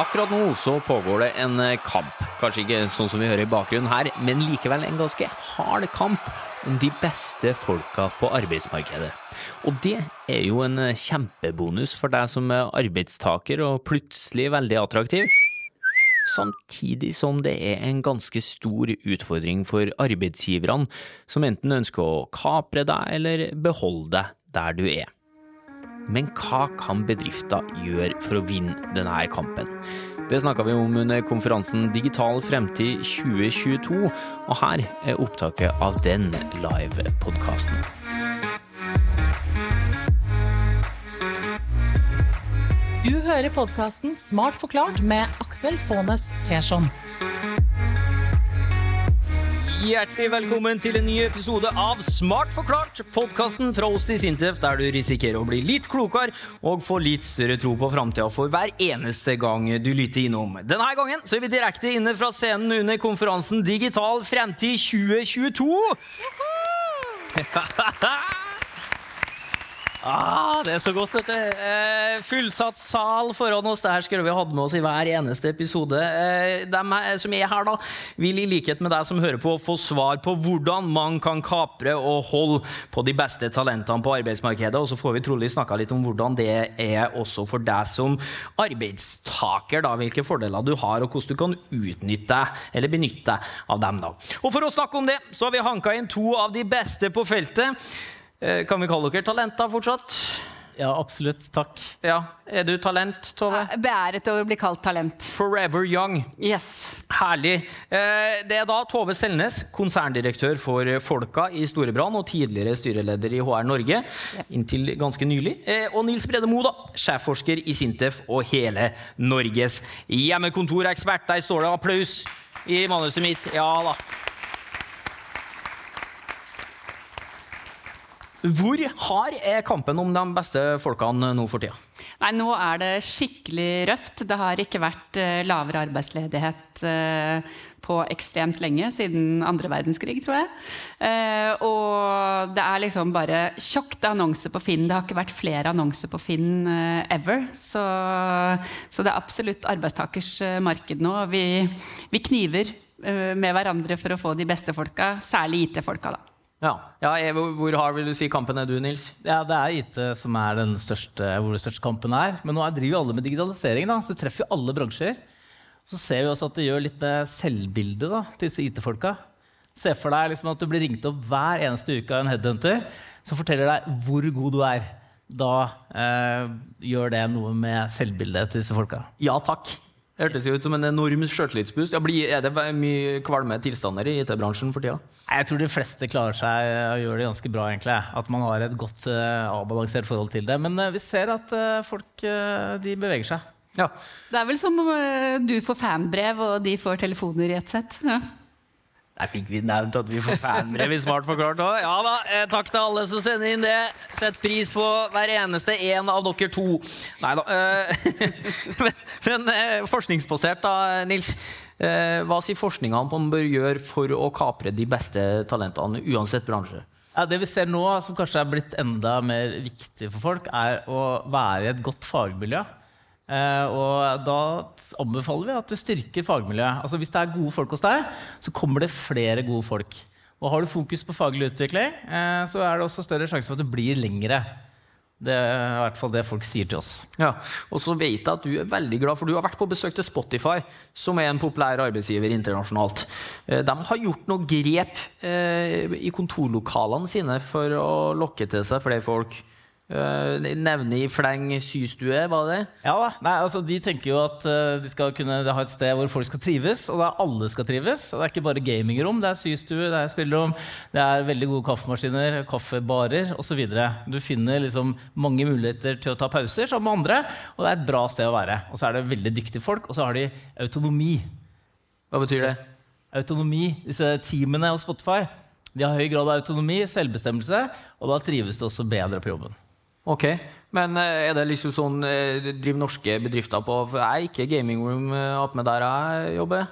Akkurat nå så pågår det en eh, kamp. Kanskje ikke sånn som vi hører i bakgrunnen her, men likevel en ganske hard kamp om de beste folka på arbeidsmarkedet. Og det er jo en eh, kjempebonus for deg som er arbeidstaker og plutselig veldig attraktiv. Samtidig som det er en ganske stor utfordring for arbeidsgiverne, som enten ønsker å kapre deg eller beholde deg der du er. Men hva kan bedrifter gjøre for å vinne denne kampen? Det snakka vi om under konferansen Digital fremtid 2022, og her er opptaket av den live-podkasten. Du hører podkasten Smart forklart med Aksel Faanes Persson. Hjertelig velkommen til en ny episode av Smart forklart, podkasten fra oss i Sintef, der du risikerer å bli litt klokere og få litt større tro på framtida for hver eneste gang du lytter innom. Denne gangen så er vi direkte inne fra scenen under konferansen Digital fremtid 2022. Ah, det er så godt, du. Eh, fullsatt sal foran oss. Det her skulle vi hatt med oss i hver eneste episode. Eh, de som er her, da, vil i likhet med deg som hører på, få svar på hvordan man kan kapre og holde på de beste talentene på arbeidsmarkedet. Og så får vi trolig snakka litt om hvordan det er også for deg som arbeidstaker. da, Hvilke fordeler du har, og hvordan du kan utnytte eller benytte deg av dem. da. Og for å snakke om det, så har vi hanka inn to av de beste på feltet. Eh, Kan vi kalle dere talenter fortsatt? Ja, absolutt. Takk. Ja. Er du talent, Tove? Beæret over å bli kalt talent. Forever young. Yes. Herlig. Eh, Det er da Tove Selnes, konserndirektør for Folka i Storebrand og tidligere styreleder i HR Norge inntil ganske nylig. Eh, Og Nils Brede Moe, da, sjefforsker i Sintef og hele Norges hjemmekontorekspert. Der står det applaus i manuset mitt. Ja da. Hvor hard er kampen om de beste folkene nå for tida? Nei, nå er det skikkelig røft. Det har ikke vært eh, lavere arbeidsledighet eh, på ekstremt lenge, siden andre verdenskrig, tror jeg. Eh, og det er liksom bare tjukt annonser på Finn. Det har ikke vært flere annonser på Finn ever. Så, så det er absolutt arbeidstakers marked nå. Vi, vi kniver med hverandre for å få de beste folka, særlig IT-folka, da. Ja, ja hvor hvor hard vil du si kampen er du, Nils? Ja, Det er IT som er den største, hvor den største kampen er. Men nå driver jo alle med digitalisering, da, så du treffer jo alle bransjer. Så ser vi også at det gjør litt med selvbildet da, til disse IT-folka. Se for deg liksom at du blir ringt opp hver eneste uke av en headhunter som forteller deg hvor god du er. Da eh, gjør det noe med selvbildet til disse folka. Ja takk. Det hørtes jo ut som en enorm sjøltillitsboost. Er det mye kvalme tilstander i IT-bransjen for tida? Jeg tror de fleste klarer seg og gjør det ganske bra. egentlig. At man har et godt eh, avbalansert forhold til det. Men eh, vi ser at eh, folk de beveger seg. Ja. Det er vel som om du får fanbrev, og de får telefoner i ett sett. Ja. Der fikk vi nevnt at vi får fanbrev i Smart forklart òg. Ja da, eh, takk til alle som sender inn det. Sett pris på hver eneste en av dere to. Nei da. Eh, men men eh, forskningsbasert, da, Nils. Eh, hva sier forskninga om man bør gjøre for å kapre de beste talentene, uansett bransje? Ja, det vi ser nå, som kanskje er blitt enda mer viktig for folk, er å være i et godt fagmiljø. Eh, og da anbefaler vi at du styrker fagmiljøet. Altså Hvis det er gode folk hos deg, så kommer det flere gode folk. Og har du fokus på faglig utvikling, eh, så er det også større sjanse for at du blir lengre. Det er i hvert fall det folk sier til oss. Ja, og så vet jeg at du er veldig glad, for du har vært på besøk til Spotify, som er en populær arbeidsgiver internasjonalt. Eh, De har gjort noen grep i kontorlokalene sine for å lokke til seg flere folk. Eh, Nevne i fleng systue, var det? Ja da, Nei, altså De tenker jo at eh, de skal kunne ha et sted hvor folk skal trives, og der alle skal trives. Og Det er ikke bare gamingrom, det er systue, det er spillerom, det er veldig gode kaffemaskiner, kaffebarer osv. Du finner liksom mange muligheter til å ta pauser sammen med andre, og det er et bra sted å være. Og så er det veldig dyktige folk, og så har de autonomi. Hva betyr det? Autonomi, Disse teamene hos Spotify de har høy grad av autonomi, selvbestemmelse, og da trives du også bedre på jobben. Ok, men eh, er det liksom sånn eh, driver norske bedrifter på For jeg er ikke gaming room eh, attmed der jeg jobber.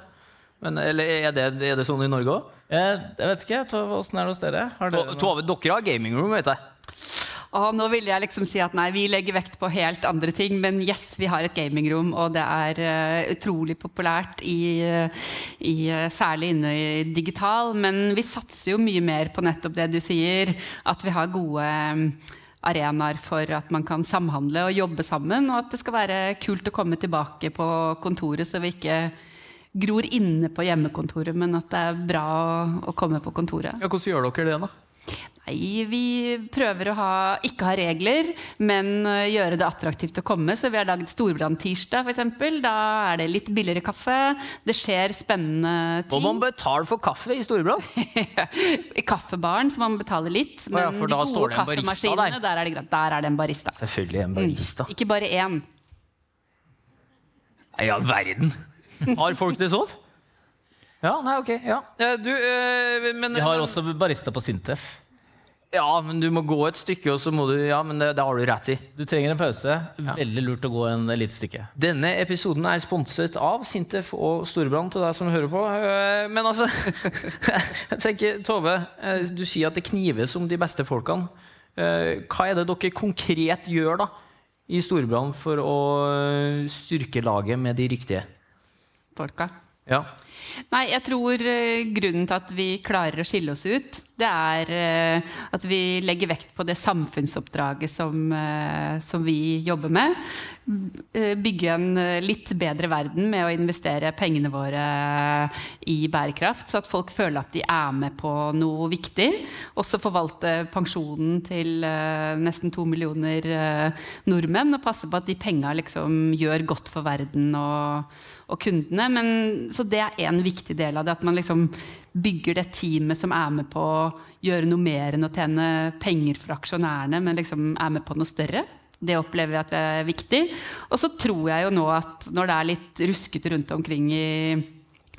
Men, eller er det, er det sånn i Norge òg? Eh, jeg vet ikke, Tove, Åssen er det hos dere? Har dere Tove, dere har gaming room, vet jeg. Og nå ville jeg liksom si at nei, vi legger vekt på helt andre ting, men yes, vi har et gamingrom, og det er uh, utrolig populært, i, i, særlig inne i digital. Men vi satser jo mye mer på nettopp det du sier, at vi har gode um, arenaer for at man kan samhandle og jobbe sammen, og at det skal være kult å komme tilbake på kontoret, så vi ikke gror inne på hjemmekontoret, men at det er bra å, komme på kontoret. Ja, hvordan gjør dere det, da? Nei, Vi prøver å ha, ikke ha regler, men eh, gjøre det attraktivt å komme. Så vi har lagd Storbrann-tirsdag, f.eks. Da er det litt billigere kaffe. Det skjer spennende ting. Må man betale for kaffe i Storbrann? I kaffebaren så må man betale litt. Men ja, de gode kaffemaskinene, der. der. er det. Der er det en barista. Selvfølgelig en barista. Mm. Ikke bare én. I all verden! Har folk det sånn? Ja, nei, ok. Ja. Du, øh, men Vi har også barista på Sintef. Ja, men du må gå et stykke, og så må du Ja, men det, det har du rett i. Du trenger en pause. Veldig lurt å gå en lite stykke. Denne episoden er sponset av Sintef og Storebrand, til deg som hører på. Eh, men altså Jeg tenker, Tove, eh, du sier at det knives om de beste folkene. Eh, hva er det dere konkret gjør da i Storebrand for å styrke laget med de riktige? Folka. Ja. Nei, jeg tror grunnen til at vi klarer å skille oss ut, det er eh, at vi legger vekt på det samfunnsoppdraget som, eh, som vi jobber med. Eh, bygge en litt bedre verden med å investere pengene våre i bærekraft, så at folk føler at de er med på noe viktig. Også forvalte pensjonen til nesten to millioner nordmenn og passe på at de penga liksom gjør godt for verden og, og kundene. Men, så det er en viktig del av det. At man liksom bygger det teamet som er med på å gjøre noe mer enn å tjene penger for aksjonærene, men liksom er med på noe større. Det opplever vi at er viktig. Og så tror jeg jo nå at når det er litt ruskete rundt omkring i,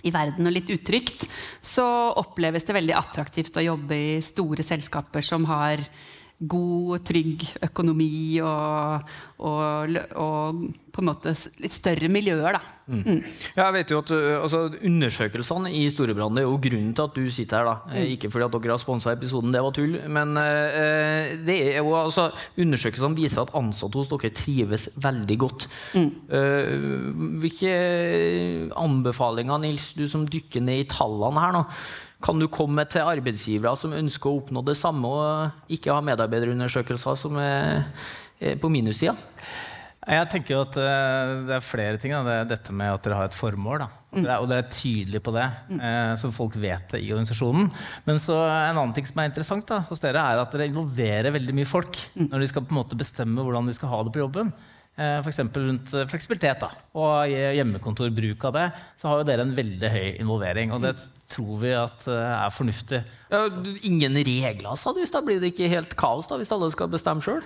i verden og litt utrygt, så oppleves det veldig attraktivt å jobbe i store selskaper som har god, trygg økonomi og, og, og, på en måte litt større miljøer, da. Mm. Mm. Ja, jeg vet jo at altså, Undersøkelsene i Storebrand er jo grunnen til at du sitter her. da. Mm. Ikke fordi at dere har sponsa episoden, det var tull. Men uh, det er jo, altså, undersøkelsene viser at ansatte hos dere trives veldig godt. Uh, hvilke anbefalinger, Nils, du som dykker ned i tallene her nå, kan du komme til arbeidsgivere som ønsker å oppnå det samme og ikke ha medarbeiderundersøkelser som er på minussida? Jeg tenker jo at eh, det er flere ting. Da. Det er dette med at dere har et formål. Mm. Og dere er tydelige på det, mm. så folk vet det i organisasjonen. Men så en annen ting som er interessant da, hos dere, er at dere involverer veldig mye folk mm. når de skal på en måte bestemme hvordan de skal ha det på jobben. Eh, F.eks. rundt eh, fleksibilitet da, og hjemmekontorbruk av det, så har jo dere en veldig høy involvering. Og det tror vi at eh, er fornuftig. Ja, ingen regler, sa du? Da blir det ikke helt kaos da, hvis alle skal bestemme sjøl?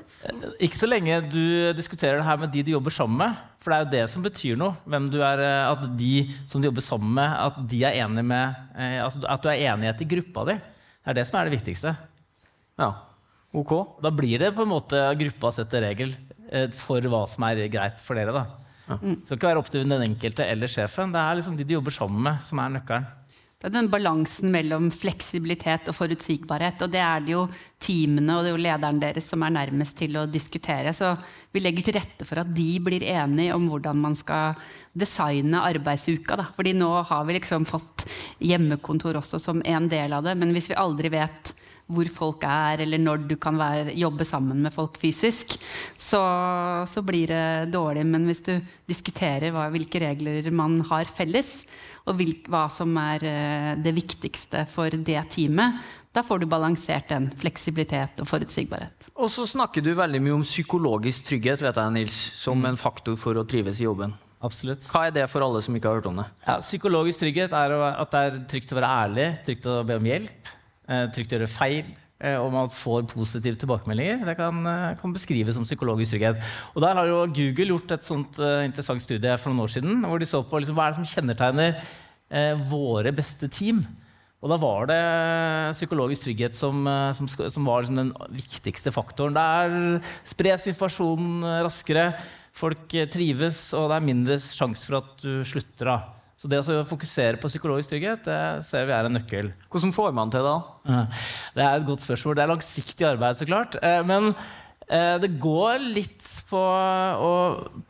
Ikke så lenge du diskuterer det her med de du jobber sammen med. For det er jo det som betyr noe. Er, at de som du jobber sammen med, at de er enige med, altså at du er enighet i gruppa di. Det er det som er det viktigste. Ja, ok. Da blir det på en måte gruppa setter regel. Eh, for hva som er greit for dere. da. Ja. Det skal ikke være opp til den enkelte eller sjefen. Det er liksom de de jobber sammen med, som er nøkkelen. Det er den balansen mellom fleksibilitet og forutsigbarhet. Og det er det jo teamene og det er jo lederen deres som er nærmest til å diskutere. Så vi legger til rette for at de blir enige om hvordan man skal designe arbeidsuka. Da. Fordi nå har vi liksom fått hjemmekontor også som en del av det. Men hvis vi aldri vet hvor folk er, eller når du kan være, jobbe sammen med folk fysisk, så, så, blir det dårlig. Men hvis du diskuterer hva, hvilke regler man har felles, og hvil, hva som er eh, det viktigste for det teamet, da får du balansert den fleksibilitet og forutsigbarhet. Og så snakker du veldig mye om psykologisk trygghet vet jeg, Nils, som mm. en faktor for å trives i jobben. Absolutt. Hva er det for alle som ikke har hørt om det? Ja, psykologisk trygghet er at det er trygt å være ærlig, trygt å be om hjelp. Eh, trygt å gjøre feil, eh, og man får positive tilbakemeldinger. Det kan, eh, kan, beskrives som psykologisk trygghet. Og Der har jo Google gjort et sånt interessant studie for noen år siden, hvor de så på liksom, hva er det som kjennetegner våre beste team. Og da var det psykologisk trygghet som, som, som var liksom den viktigste faktoren. Der spres informasjonen raskere, folk trives, og det er mindre sjanse for at du slutter. da. Så det å fokusere på psykologisk trygghet det ser vi er en nøkkel. Hvordan får man til det? Det er et godt spørsmål. Det er langsiktig arbeid, så klart. Eh, men Eh, det går litt på å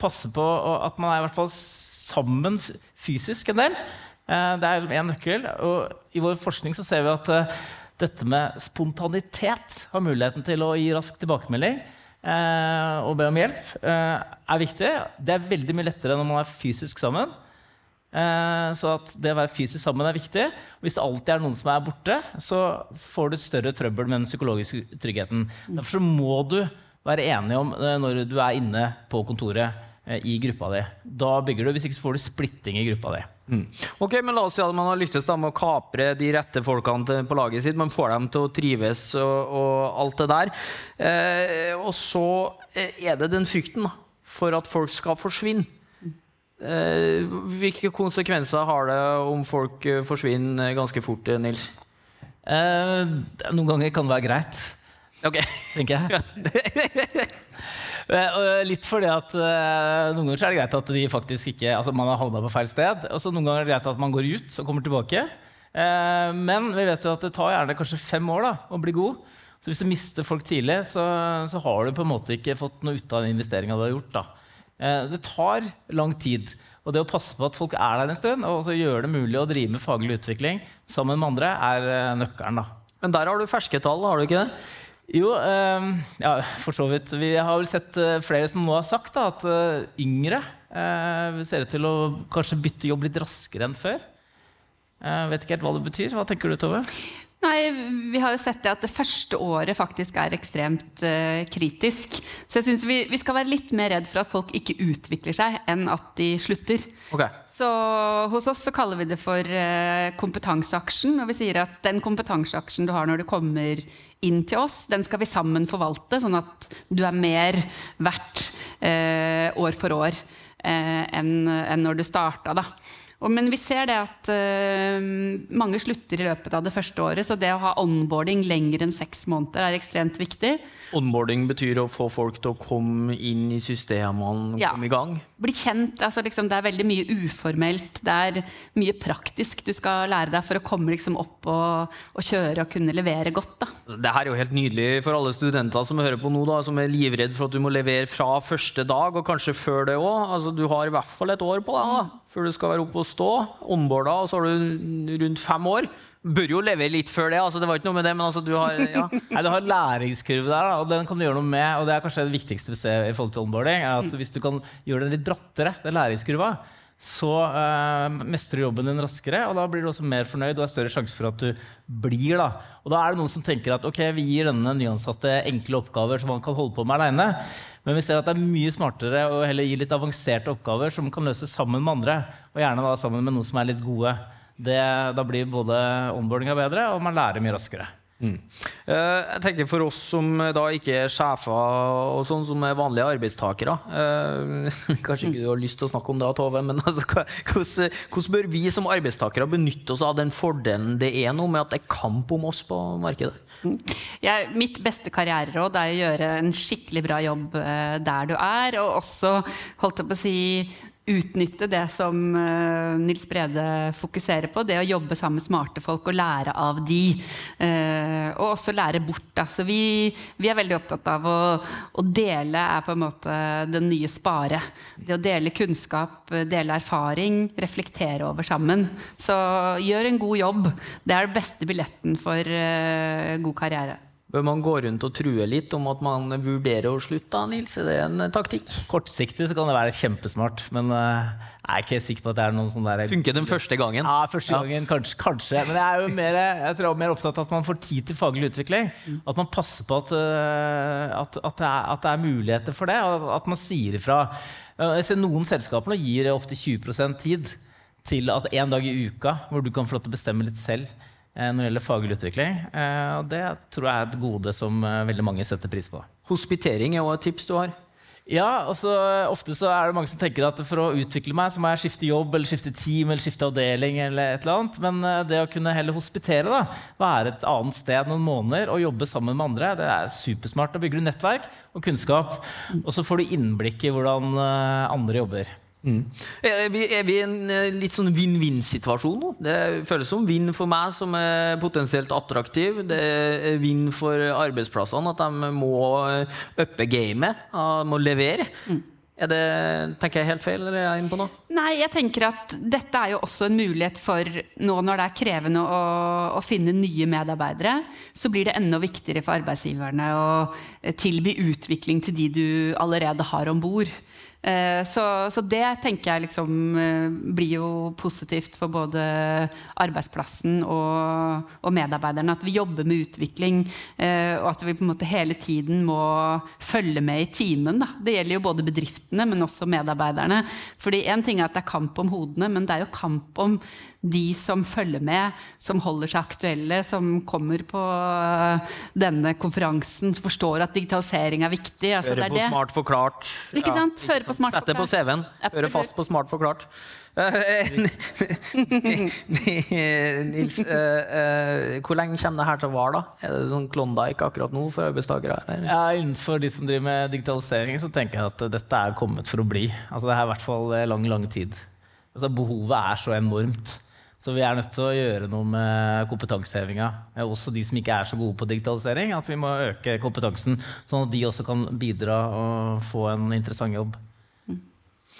passe på at man er i hvert fall sammen fysisk en del. Eh, det er én nøkkel. Og i vår forskning så ser vi at dette med spontanitet har muligheten til å gi rask tilbakemelding og be om hjelp, er viktig. Det er veldig mye lettere når man er fysisk sammen. Så at det å være fysisk sammen er viktig. Hvis det alltid er noen som er borte, så får du større trøbbel med den psykologiske tryggheten. Derfor så må du være enig om eh, når du er inne på kontoret eh, i gruppa di. Da bygger du, Hvis ikke så får du splitting i gruppa di. Mm. Ok, men La oss si at man har lyktes med å kapre de rette folkene på laget sitt. Man får dem til å trives og, og alt det der. Eh, og så eh, er det den frykten da, for at folk skal forsvinne. Eh, hvilke konsekvenser har det om folk forsvinner ganske fort, Nils? Eh, noen ganger kan det være greit. Ok. Tenker jeg. Eh, litt fordi at Noen ganger er det greit at de faktisk ikke altså man har havna på feil sted. Og så noen ganger er det greit at man går ut og kommer tilbake. Eh, men vi vet jo at det tar gjerne kanskje fem år da, å bli god. Så hvis du mister folk tidlig, så, så har du på en måte ikke fått noe ut av den investeringa du har gjort. da. Uh, det tar lang tid. Og det å passe på at folk er der en stund, og gjøre det mulig å drive med faglig utvikling sammen med andre, er nøkkelen. da. Men der har du ferske tall, har du ikke det? Jo, eh, ja, for så vidt. Vi har vel sett eh, flere som nå har sagt da, at yngre eh, ser ut til å kanskje bytte jobb litt raskere enn før. Jeg vet ikke helt hva det betyr. Hva tenker du, Tove? Nei, Vi har jo sett det at det første året faktisk er ekstremt uh, kritisk. Så jeg syns vi, vi, skal være litt mer redd for at folk ikke utvikler seg, enn at de slutter. Okay. Så hos oss så kaller vi det for uh, kompetanseaksjen. Og vi sier at den kompetanseaksjen du har når du kommer inn til oss, den skal vi sammen forvalte, sånn at du er mer verdt uh, år for år enn en når du starta. da. Men vi ser det at uh, mange slutter i løpet av det første året, så det å ha onboarding lenger enn seks måneder er ekstremt viktig. Onboarding betyr å få folk til å komme inn i systemene, ja. komme i gang? Bli kjent. Altså, liksom, det er veldig mye uformelt. Det er mye praktisk du skal lære deg for å komme liksom, opp og, og, kjøre og kunne levere godt. Da. Det her er jo helt nydelig for alle studenter som hører på nå, da, som er livredd for at du må levere fra første dag, og kanskje før det òg. Altså, du har i hvert fall et år på deg da, før du skal være oppe og stå. Onboarda, og så har du rundt fem år. Bør jo leve litt før det. altså det var ikke noe med det, men altså du har ja. Nei, Du har læringskurve der, og den kan du gjøre noe med. og Det er kanskje det viktigste vi ser i forhold til onboarding. er at. Hvis du kan gjøre den litt brattere, den læringskurva, så uh, mestrer du jobben din raskere, og da blir du også mer fornøyd. og det er større sjanse for at du blir. Da Og da er det noen som tenker at ok, vi gir denne nyansatte enkle oppgaver som man kan holde på med aleine. Men vi ser at det er mye smartere å heller gi litt avanserte oppgaver som kan løse sammen med andre. Og gjerne da sammen med noen som er litt gode det, da blir både onboardinga bedre, og man lærer mye raskere. Mm. Eh, jeg tenker For oss som da ikke er sjefer, og sånn som er vanlige arbeidstakere eh, Kanskje ikke du har lyst til å snakke om det, Tove, men altså, hvordan, hvordan, bør vi som arbeidstakere benytte oss av den fordelen det er nå med at det er kamp om oss på markedet? Mm. Jeg, mitt beste karriereråd er å gjøre en skikkelig bra jobb eh, der du er, og også holdt jeg på å si utnytte det som uh, Nils Brede fokuserer på. Det å jobbe sammen med smarte folk og lære av de. Uh, og også lære bort. Da. Så vi, vi, er veldig opptatt av å, å, dele er på en måte den nye spare. Det å dele kunnskap, dele erfaring, reflektere over sammen. Så gjør en god jobb. Det er den beste billetten for uh, god karriere. Bør man gå rundt og true litt om at man vurderer å slutte? Nils? Er det en taktikk? Kortsiktig så kan det være kjempesmart, men uh, jeg er ikke helt sikker på at det er noen sånn der Funker den første gangen? Ja, første gangen, ja. Kanskje, kanskje, Men jeg er jo mer, jeg tror jeg er mer opptatt av at man får tid til faglig utvikling. At man passer på at, uh, at, at, det, er, at det, er, muligheter for det, og at man sier ifra. Jeg ser Noen selskaper gir opptil 20% tid til at en dag i uka hvor du kan få lov til å bestemme litt selv. Eh, når det gjelder faglig utvikling. Eh, og det tror jeg er et gode som eh, veldig mange setter pris på. Hospitering er også et tips du har? Ja, altså, Ofte så er det mange som tenker at for å utvikle meg, så må jeg skifte jobb eller skifte team eller skifte avdeling. eller et eller annet. Men det å kunne heller hospitere, da, være et annet sted noen måneder og jobbe sammen med andre, det er supersmart. Da bygger du nettverk og kunnskap, og så får du innblikk i hvordan andre jobber. Er vi, er vi i en eh, litt sånn vinn-vinn-situasjon nå? Det føles som vinn for meg som er potensielt attraktiv. Det er vinn for arbeidsplassene, at de må eh, uppe gamet, må levere. Er det, tenker jeg helt feil, eller er jeg inne på noe? Nei, jeg tenker at dette er jo også en mulighet for nå når det er krevende å, å finne nye medarbeidere, så blir det enda viktigere for arbeidsgiverne å eh, tilby utvikling til de du allerede har om bord. Eh, Så, så det tenker jeg liksom eh, blir jo positivt for både arbeidsplassen og, og medarbeiderne. At vi jobber med utvikling, eh, og at vi på en måte hele tiden må følge med i timen. Da. Det gjelder jo både bedriftene, men også medarbeiderne. Fordi én ting er at det er kamp om hodene, men det er jo kamp om de som følger med, som holder seg aktuelle, som kommer på denne konferansen, forstår at digitalisering er viktig. Altså, Høre det på det. Smart forklart. Ikke sant? Høre på Smart Sett det på. CV-en. Høre fast på Smart forklart. Eh, Nils, uh, uh, hvor lenge kommer det her til å vare, da? Er det sånn Klondyke akkurat nå for arbeidstakere? Ja, innenfor de som driver med digitalisering, så tenker jeg at dette er kommet for å bli. Altså, det er i hvert fall lang, lang tid. Altså, behovet er så enormt. Så vi er nødt til å gjøre noe med kompetansehevinga. Eh, Også de som ikke er så gode på digitalisering. At vi må øke kompetansen, sånn at de også kan bidra og få en interessant jobb.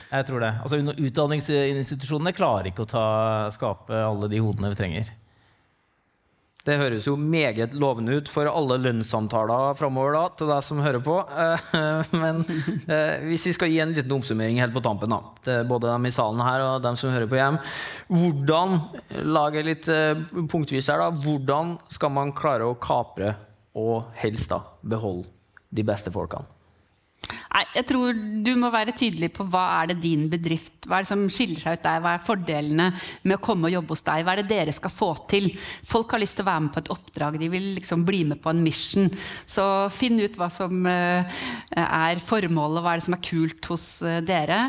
Jeg tror det. Altså, Utdanningsinstitusjonene klarer ikke å ta, skape alle de hodene vi trenger. Det høres jo meget lovende ut for alle lønnssamtaler framover, da, til deg som hører på. Eh, Men eh, hvis vi skal gi en liten oppsummering helt på tampen, da, til både dem i salen her og dem som hører på hjem Hvordan lage litt eh, punktvis her, da, hvordan skal man klare å kapre og helst da beholde de beste folkene? Nei, jeg tror du må være tydelig på hva er det din bedrift Hva er det som skiller seg ut der? Hva er fordelene med å komme og jobbe hos deg? Hva er det dere skal få til? Folk har lyst til å være med på et oppdrag. De vil liksom bli med på en mission. Så finn ut hva som eh, er formålet, hva er det som er kult hos eh, dere.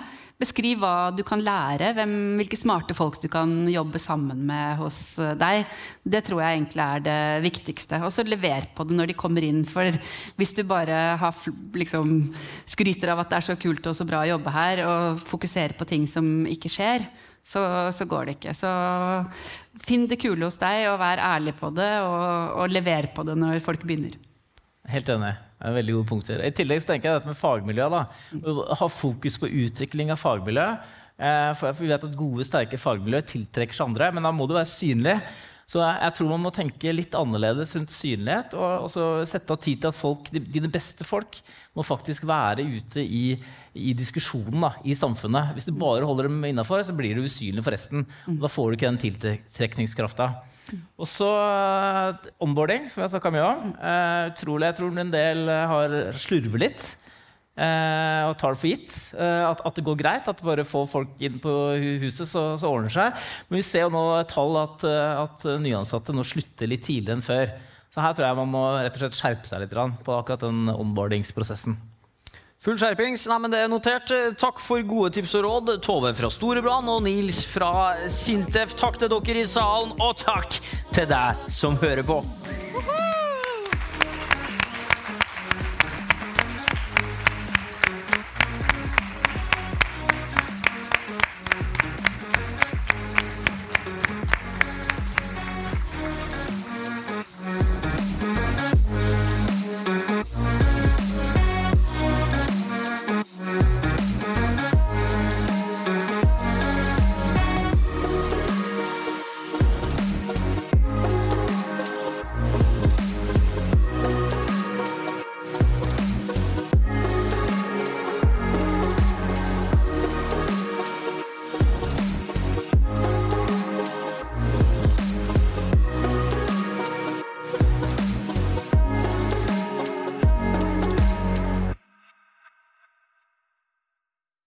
Beskriv hva du kan lære, hvem, hvilke smarte folk du kan jobbe sammen med hos eh, deg. Det tror jeg egentlig er det viktigste. Og så lever på det når de kommer inn. For hvis du bare har, liksom, skryter av at det er så kult og så bra å jobbe her, og fokuserer på ting som ikke skjer, så, så går det ikke. Så finn det kule hos deg, og vær ærlig på det, og, og lever på det når folk begynner. Helt enig. Det er veldig gode punkter. I tillegg så tenker jeg dette med fagmiljø. da. Ha fokus på utvikling av fagmiljø. Eh, For Vi vet at gode, sterke fagmiljø tiltrekker seg andre, men da må det være synlig. Så jeg, jeg tror man må tenke litt annerledes rundt synlighet, og også sette av tid til at folk, de- dine beste folk må faktisk være ute i, i diskusjonen da, i samfunnet. Hvis du bare holder dem innafor, så blir du usynlig for resten. Og da får du ikke den tiltrekningskrafta. Og så eh, onboarding, som jeg snakka mye om. Eh, utrolig, jeg tror en del har slurver litt. Eh, og tar det for gitt eh, at, at det går greit. At bare får folk inn på huset, så, så ordner det seg. Men vi ser jo nå tall at, eh, at nyansatte nå slutter litt tidligere enn før. Så her tror jeg man må rett og slett skjerpe seg litt på akkurat den onboardingsprosessen. Full skjerpings. Nei, men det er notert. Takk for gode tips og råd, Tove fra Storebrand og Nils fra Sintef. Takk til dere i salen, og takk til deg som hører på.